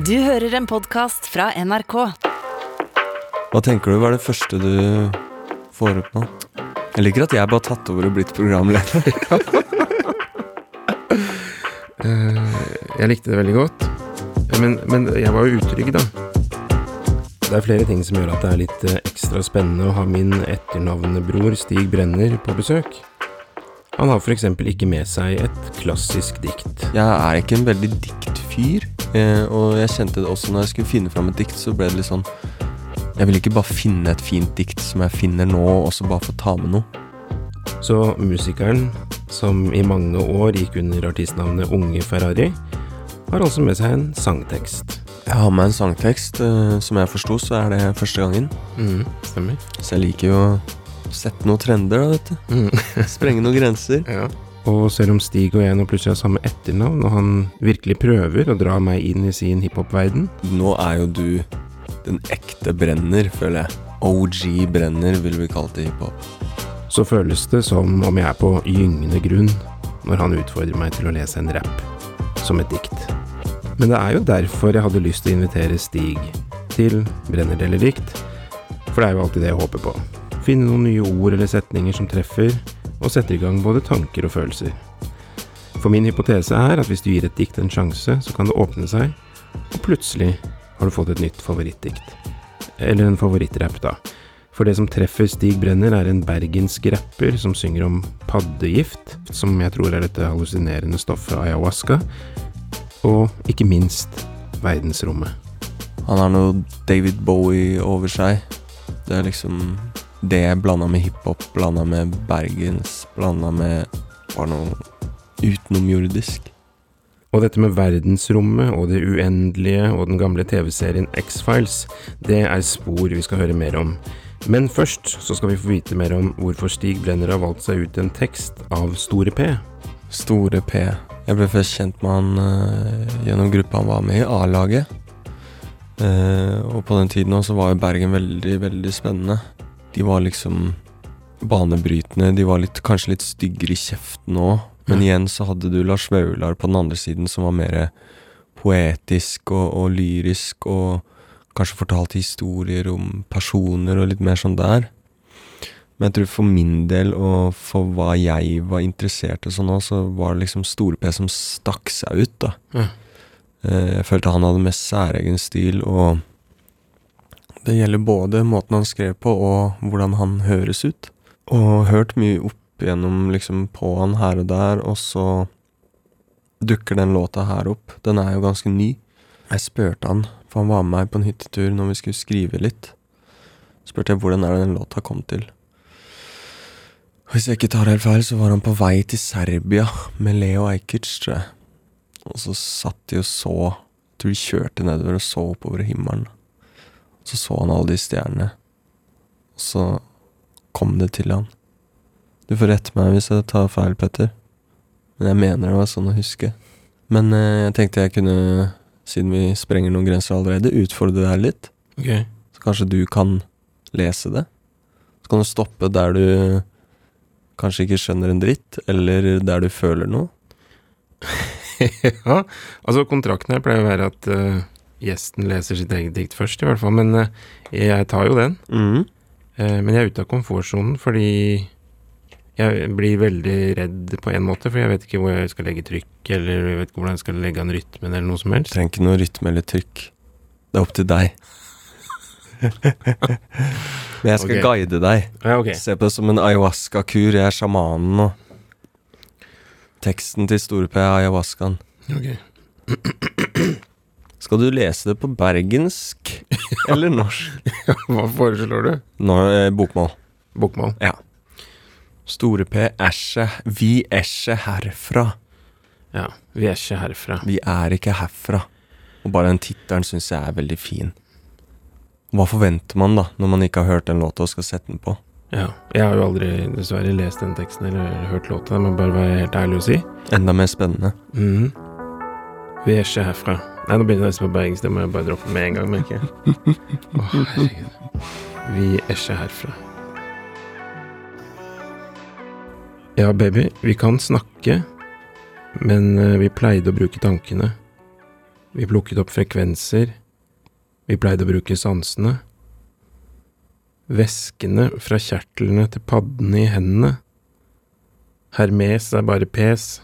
Du hører en podkast fra NRK. Hva tenker du hva er det første du får opp nå? Jeg liker at jeg bare har tatt over og blitt programleder. Eh, jeg likte det veldig godt. Men, men jeg var jo utrygg, da. Det er flere ting som gjør at det er litt eh, ekstra spennende å ha min etternavnebror Stig Brenner på besøk. Han har f.eks. ikke med seg et klassisk dikt. Jeg er ikke en veldig diktfyr, eh, og jeg kjente det også når jeg skulle finne fram et dikt, så ble det litt sånn Jeg vil ikke bare finne et fint dikt som jeg finner nå, og så bare få ta med noe. Så musikeren, som i mange år gikk under artistnavnet Unge Ferrari, har altså med seg en sangtekst. Jeg har med en sangtekst. eh, Som jeg forsto, så er det første gangen. Mm, stemmer. Så jeg liker jo å sette noen trender, da, vet du. Mm. Sprenge noen grenser. Ja. Og selv om Stig og jeg nå plutselig har samme etternavn, og han virkelig prøver å dra meg inn i sin hiphop-verden, Nå er jo du den ekte brenner, føler jeg. OG brenner, vil vi kalle det hiphop. så føles det som om jeg er på gyngende grunn når han utfordrer meg til å lese en rapp som et dikt. Men det er jo derfor jeg hadde lyst til å invitere Stig til Brenner deler dikt, for det er jo alltid det jeg håper på. Finne noen nye ord eller setninger som treffer, og setter i gang både tanker og følelser. For min hypotese er at hvis du gir et dikt en sjanse, så kan det åpne seg, og plutselig har du fått et nytt favorittdikt. Eller en favorittrapp, da. For det som treffer Stig Brenner, er en bergensk rapper som synger om paddegift, som jeg tror er dette hallusinerende stoffet ayahuasca, og ikke minst verdensrommet. Han har noe David Bowie over seg. Det er liksom det blanda med hiphop, blanda med bergens, blanda med bare noe utenomjordisk. Og dette med verdensrommet og det uendelige og den gamle TV-serien X-Files, det er spor vi skal høre mer om. Men først så skal vi få vite mer om hvorfor Stig Brenner har valgt seg ut en tekst av Store P. Store P. Jeg ble først kjent med han uh, gjennom gruppa han var med i, A-laget. Uh, og på den tiden også var jo Bergen veldig, veldig spennende. De var liksom banebrytende. De var litt, kanskje litt styggere i kjeften òg. Men igjen så hadde du Lars Vaular på den andre siden som var mer poetisk og, og lyrisk og kanskje fortalte historier om personer og litt mer sånn der. Men jeg tror for min del, og for hva jeg var interessert i sånn òg, så var det liksom Store P som stakk seg ut, da. Ja. Eh, Jeg følte han hadde mest særegen stil, og det gjelder både måten han skrev på, og hvordan han høres ut. Og hørt mye opp gjennom liksom på han her og der, og så dukker den låta her opp. Den er jo ganske ny. Jeg spurte han, for han var med meg på en hyttetur når vi skulle skrive litt. Spurte jeg hvordan er det den låta kom til. Hvis jeg ikke tar helt feil, så var han på vei til Serbia med Leo Ajkic, tror jeg. Og så satt de og så Jeg tror de kjørte nedover og så oppover himmelen. Så så han alle de stjernene. Og så kom det til han. Du får rette meg hvis jeg tar feil, Petter. Men jeg mener det var sånn å huske. Men eh, jeg tenkte jeg kunne, siden vi sprenger noen grenser allerede, utfordre deg litt. Ok. Så kanskje du kan lese det? Så kan du stoppe der du kanskje ikke skjønner en dritt, eller der du føler noe. ja, altså kontrakten her pleier å være at eh, gjesten leser sitt eget dikt først, i hvert fall. Men eh, jeg tar jo den. Mm. Eh, men jeg er ute av komfortsonen fordi jeg blir veldig redd på en måte, for jeg vet ikke hvor jeg skal legge trykk, eller jeg vet ikke hvordan jeg skal legge an rytmen, eller noe som helst. Trenger ikke noe rytme eller trykk. Det er opp til deg. Men jeg skal okay. guide deg. Ja, okay. Se på det som en ayahuasca-kur. Jeg er sjamanen nå. Teksten til Store P er ayahuascaen. Ok. Skal du lese det på bergensk eller norsk? Hva foreslår du? Nå, eh, bokmål. Bokmål. Ja. Store P, æsje, vi ikke herfra. Ja. Vi er ikke herfra. Vi er ikke herfra. Og bare den tittelen syns jeg er veldig fin. Hva forventer man da, når man ikke har hørt den låta og skal sette den på? Ja. Jeg har jo aldri dessverre lest den teksten eller hørt låta, må bare være helt ærlig å si. Enda mer spennende. Mhm. Vi er ikke herfra. Nei, nå begynner jeg nesten på bergensk, det må jeg bare droppe med en gang, merker jeg. Å, herregud. Vi er ikke herfra. Ja, baby, vi kan snakke, men eh, vi pleide å bruke tankene. Vi plukket opp frekvenser. Vi pleide å bruke sansene. Væskene fra kjertlene til paddene i hendene. Hermes er bare pes.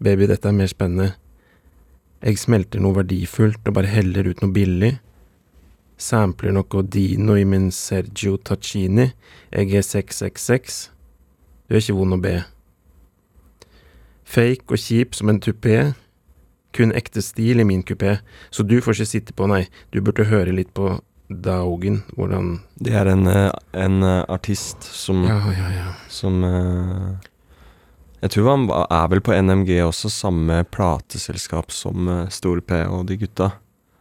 Baby, dette er mer spennende. Jeg smelter noe verdifullt og bare heller ut noe billig. Sampler noe Dino i min Sergio Tacchini. Jeg er 666. Du er ikke vond å be. Fake og kjip som en tupé. Kun ekte stil i min kupé, så du får ikke sitte på, nei, du burde høre litt på Daugen, hvordan Det er en, eh, en eh, artist som, Ja, ja, ja. som eh, Jeg tror han er vel på NMG også, samme plateselskap som eh, Store P og de gutta.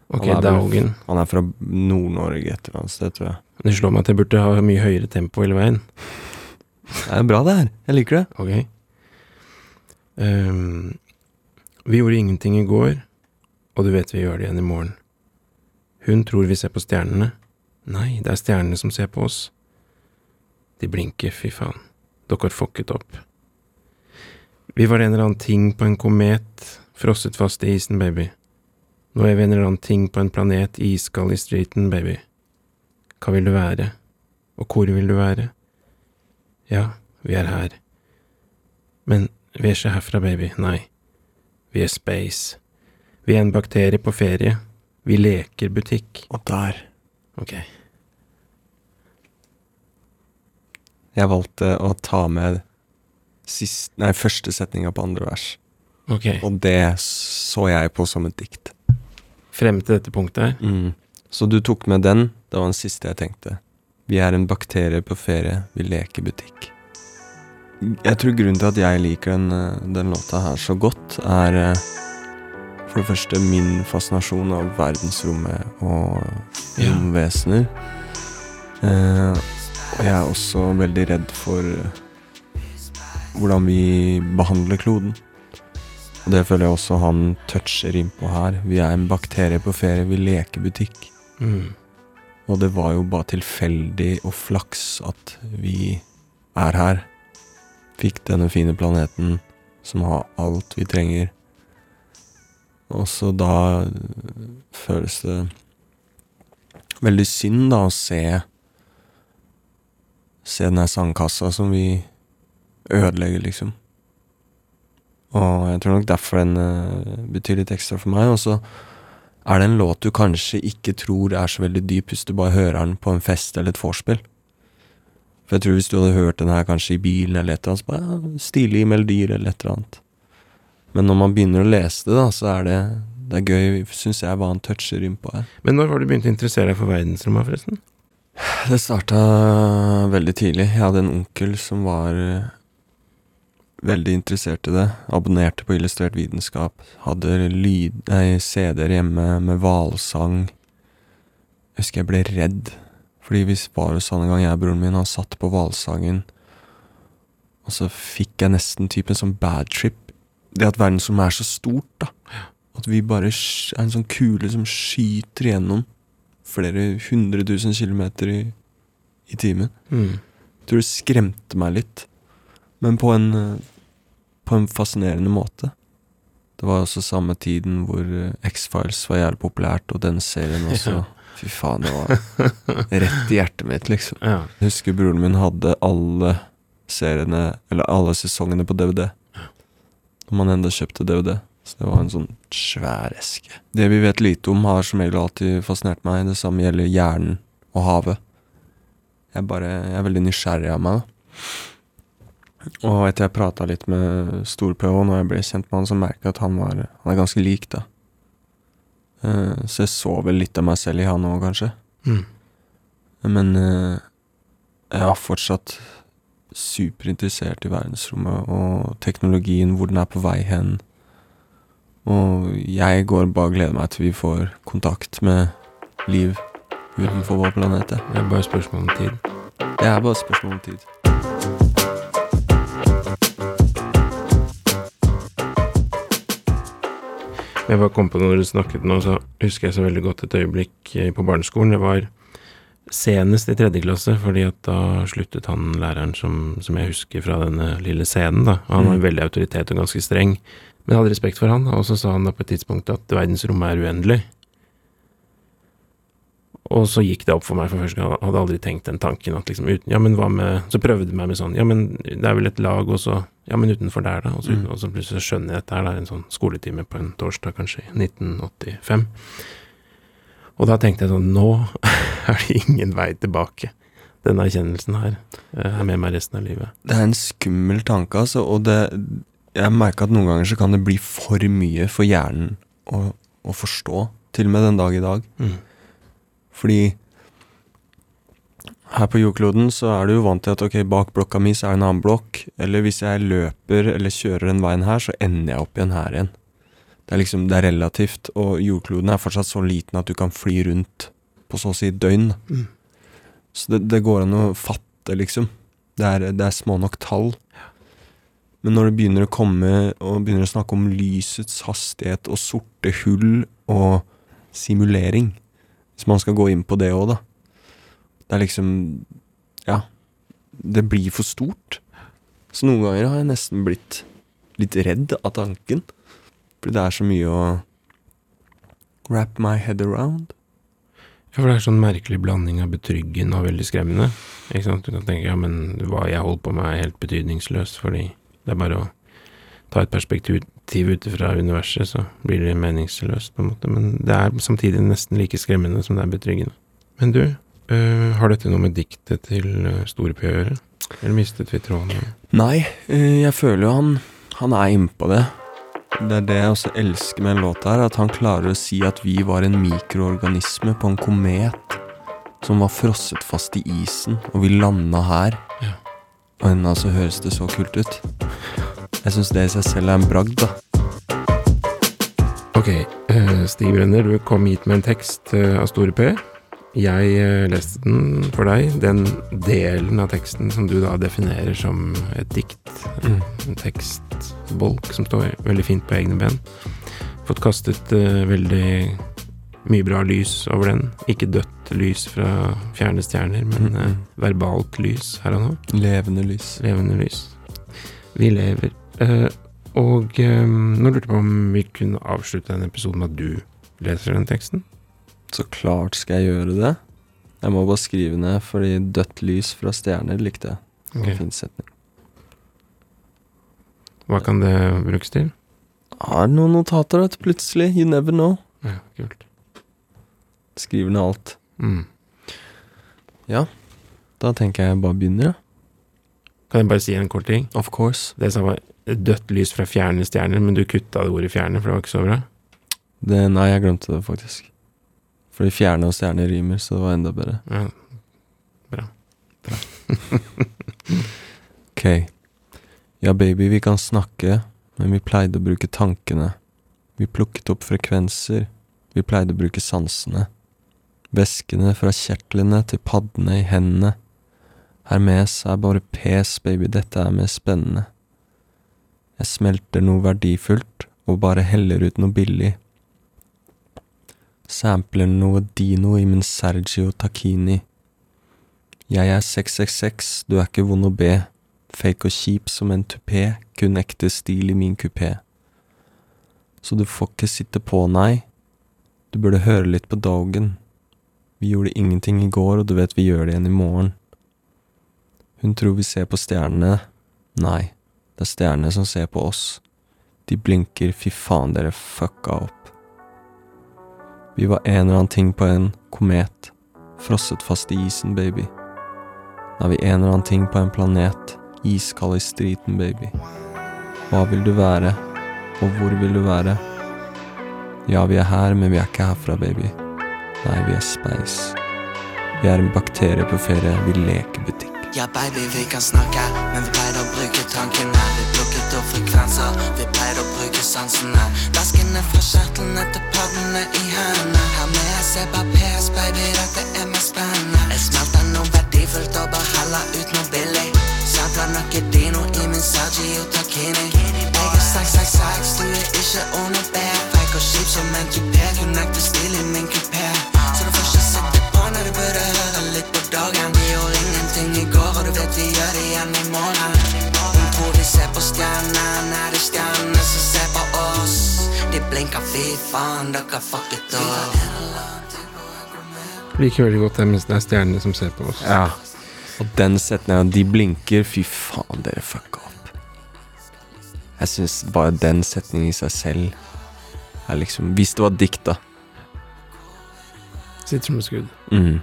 Ok, Han er vel- Han er fra Nord-Norge et eller annet sted, tror jeg. Det slår meg at jeg burde ha mye høyere tempo hele veien. Det er bra, det her. Jeg liker det. Ok. Um, vi gjorde ingenting i går, og du vet vi gjør det igjen i morgen. Hun tror vi ser på stjernene. Nei, det er stjernene som ser på oss. De blinker, fy faen. Dere har fucket opp. Vi var en eller annen ting på en komet, frosset fast i isen, baby. Nå er vi en eller annen ting på en planet, iskald i streeten, baby. Hva vil du være? Og hvor vil du være? Ja, vi er her. Men vi er ikke herfra, baby. Nei. Vi er space. Vi er en bakterie på ferie. Vi leker butikk. Og der Ok. Jeg valgte å ta med sist, nei, første setninga på andre vers. Okay. Og det så jeg på som et dikt. Frem til dette punktet. Mm. Så du tok med den. Det var den siste jeg tenkte. Vi er en bakterie på ferie, vi leker butikk. Jeg tror grunnen til at jeg liker den, eh, den låta her så godt, er eh, for det første min fascinasjon av verdensrommet og Ja. Eh, og jeg er også veldig redd for hvordan vi behandler kloden. Og det føler jeg også han toucher innpå her. Vi er en bakterie på ferie, vi leker butikk. Mm. Og det var jo bare tilfeldig og flaks at vi er her. Fikk denne fine planeten som har alt vi trenger. Og så da føles det veldig synd da å se Se den her sandkassa som vi ødelegger, liksom. Og jeg tror nok derfor den uh, betyr litt ekstra for meg. Og så er det en låt du kanskje ikke tror er så veldig dyp hvis du bare hører den på en fest eller et vorspiel. For jeg tror hvis du hadde hørt den her kanskje i bilen eller et eller annet, så bare ja, stilige melodier eller et eller annet. Men når man begynner å lese det, da, så er det, det er gøy, syns jeg, hva han toucher innpå her. Men når var du begynt å interessere deg for verdensrommet, forresten? Det starta veldig tidlig. Jeg hadde en onkel som var eh, veldig interessert i det. Abonnerte på Illustrert vitenskap. Hadde lyd, nei, CD-er hjemme med hvalsang. Husker jeg ble redd. Fordi vi var hos han en gang, jeg og broren min, han satt på hvalsangen. Og så fikk jeg nesten typen en sånn bad trip. Det at verdensrommet er så stort, da. At vi bare er en sånn kule som skyter gjennom flere hundre tusen kilometer i, i timen. Mm. Jeg tror det skremte meg litt. Men på en, eh, på en fascinerende måte. Det var også samme tiden hvor eh, X-Files var jævlig populært, og den serien også. Fy faen, det var rett i hjertet mitt, liksom. Jeg husker broren min hadde alle seriene, eller alle sesongene på DVD. Når man enda kjøpte DVD. Så det var en sånn svær eske. Det vi vet lite om, har som regel alltid fascinert meg. Det samme gjelder hjernen og havet. Jeg, bare, jeg er veldig nysgjerrig av meg. da. Og etter jeg prata litt med Stor-PH, når jeg ble kjent med han, så merka jeg at han, var, han er ganske lik, da. Eh, så jeg så vel litt av meg selv i han òg, kanskje. Mm. Men eh, jeg er fortsatt superinteressert i verdensrommet og teknologien, hvor den er på vei hen. Og jeg går bare og gleder meg til vi får kontakt med liv utenfor vår planet. Det er bare spørsmål om tid. Det er bare spørsmål om tid. Jeg bare kom på når du snakket nå, så husker jeg så veldig godt et øyeblikk eh, på barneskolen. Det var senest i tredje klasse, fordi at da sluttet han læreren som, som jeg husker fra denne lille scenen, da. Han var Mm. veldig autoritet og ganske streng. Men jeg hadde respekt for han, og så sa han da på et tidspunkt at verdensrommet er uendelig. Og så gikk det opp for meg for første gang, hadde aldri tenkt den tanken at liksom uten, Ja, men hva med Så prøvde jeg meg med sånn Ja, men det er vel et lag, og så Ja, men utenfor der, da. Og så, Mm. og så plutselig skjønner jeg at det er en sånn skoletime på en torsdag, kanskje, i 1985. Og da tenkte jeg sånn Nå er det ingen vei tilbake. Denne erkjennelsen her eh, er med meg resten av livet. Det er en skummel tanke, altså, og det Jeg merker at noen ganger så kan det bli for mye for hjernen å, å forstå, til og med den dag i dag. Mm. Fordi her på jordkloden så er du jo vant til at ok, bak blokka mi så er det en annen blokk, eller hvis jeg løper eller kjører den veien her, så ender jeg opp igjen her igjen. Det er liksom, det er relativt, og jordkloden er fortsatt så liten at du kan fly rundt på så å si døgn. Mm. Så det, det går an å fatte, liksom. Det er, det er små nok tall. Men når det begynner å komme og begynner å snakke om lysets hastighet og sorte hull og simulering Hvis man skal gå inn på det òg, da. Det er liksom Ja. Det blir for stort. Så noen ganger har jeg nesten blitt litt redd av tanken. Fordi det er så mye å wrap my head around. Ja, for det er sånn merkelig blanding av betryggende og veldig skremmende. Ikke sant? Du kan tenke ja, men hva jeg holder på med er helt betydningsløst, fordi det er bare å ta et perspektiv ut fra universet, så blir det meningsløst, på en måte. Men det er samtidig nesten like skremmende som det er betryggende. Men du, øh, har dette noe med diktet til øh, Store P å gjøre? Eller mistet vi tråden? Nei, øh, jeg føler jo han Han er innpå det. Det er det jeg også elsker med en låt her, at han klarer å si at vi var en mikroorganisme på en komet som var frosset fast i isen, og vi landa her. Ja. Og ennå så høres det så kult ut. Jeg syns det i seg selv er en bragd, da. Ok, eh, Stig Brenner, du kom hit med en tekst eh, av Store P. Jeg eh, leste den for deg, den delen av teksten som du da definerer som et dikt. Mm. En tekstbolk som står veldig fint på egne ben. Fått kastet uh, veldig mye bra lys over den. Ikke dødt lys fra fjerne stjerner, men Mm. verbalt lys her og nå. Levende lys. Levende lys. Vi lever. Eh, og eh, nå lurte jeg på om vi kunne avslutte denne episoden med at du leser den teksten. Så klart skal jeg gjøre det. Jeg må bare skrive ned, fordi dødt lys fra stjerner likte jeg. Det var Ok. fin setning. Hva kan det brukes til? Har noen notater, vet plutselig. You never know. Ja, kult. Skriver ned alt. Mm. Da tenker jeg jeg bare begynner, ja. Kan jeg bare si en kort ting? Of course. Det som var dødt lys fra fjerne stjerner, men du kutta det ordet fjerne, for det var ikke så bra. Det, nei, jeg glemte det faktisk. Fordi fjerne og stjerne rimer, så det var enda bedre. Ja. bra Ok. Ja, baby, vi kan snakke, men vi pleide å bruke tankene. Vi plukket opp frekvenser, vi pleide å bruke sansene. Væskene fra kjertlene til paddene i hendene. Hermes er bare pes, baby, dette er mer spennende. Jeg smelter noe verdifullt og bare heller ut noe billig. Sampler noe dino i min Sergio Tacchini. Jeg er 666, du er ikke vond å be. Fake og kjip som en tupé, kun ekte stil i min kupé. Så du får ikke sitte på, nei. Du burde høre litt på Dogen. Vi gjorde ingenting i går, og du vet vi gjør det igjen i morgen. Hun tror vi ser på stjernene. Nei, det er stjernene som ser på oss. De blinker, fy faen, dere fucka opp. Vi var en eller annen ting på en komet, frosset fast i isen, baby. Nå er vi en eller annen ting på en planet, iskald i striten, baby. Hva vil du være, og hvor vil du være? Ja, vi er her, men vi er ikke herfra, baby. Nei, vi er speis. Vi er en bakterie på ferie, vi leker butikk. Ja, baby, vi kan snakke, men vi pleide å bruke tankene. Vi plukket opp frekvenser, vi pleide å bruke sansene. Væskene fra kjertlene til paddene i hendene. Her med jeg ser bare PS, baby, dette er mer spennende. Jeg smelter noe verdifullt og bare heller ut noe billig. Sampler noe dino i min Sergio Takini. Jeg er 666, du er ikke under B. Fake og kjip som en tupé, kun nekter stil i min kupé. Men dere fuck it Vi Liker veldig godt det mens det er stjernene som ser på oss. Ja. Og den setninga, de blinker, fy faen, dere fucka opp. Jeg syns bare den setningen i seg selv er liksom Hvis det var dikt, da. Sitter som et skudd. Mm.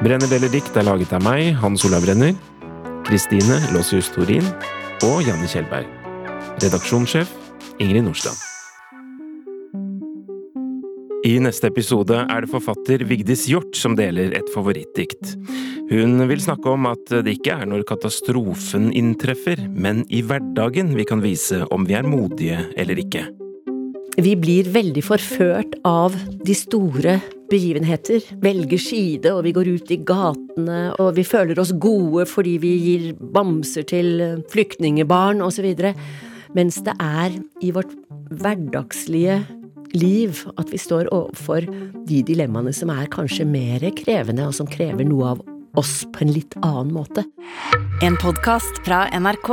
Brenner deler dikt er laget av meg, Hans Olav Brenner, Kristine Låsius Torin og Janne Kjellberg. Redaksjonssjef Ingrid Nordstrand. I neste episode er det forfatter Vigdis Hjort som deler et favorittdikt. Hun vil snakke om at det ikke er når katastrofen inntreffer, men i hverdagen vi kan vise om vi er modige eller ikke. Vi blir veldig forført av de store begivenheter. Velger side, og vi går ut i gatene, og vi føler oss gode fordi vi gir bamser til flyktningebarn osv. Mens det er i vårt hverdagslige liv at vi står overfor de dilemmaene som er kanskje mer krevende, og som krever noe av oss på en litt annen måte. En podkast fra NRK.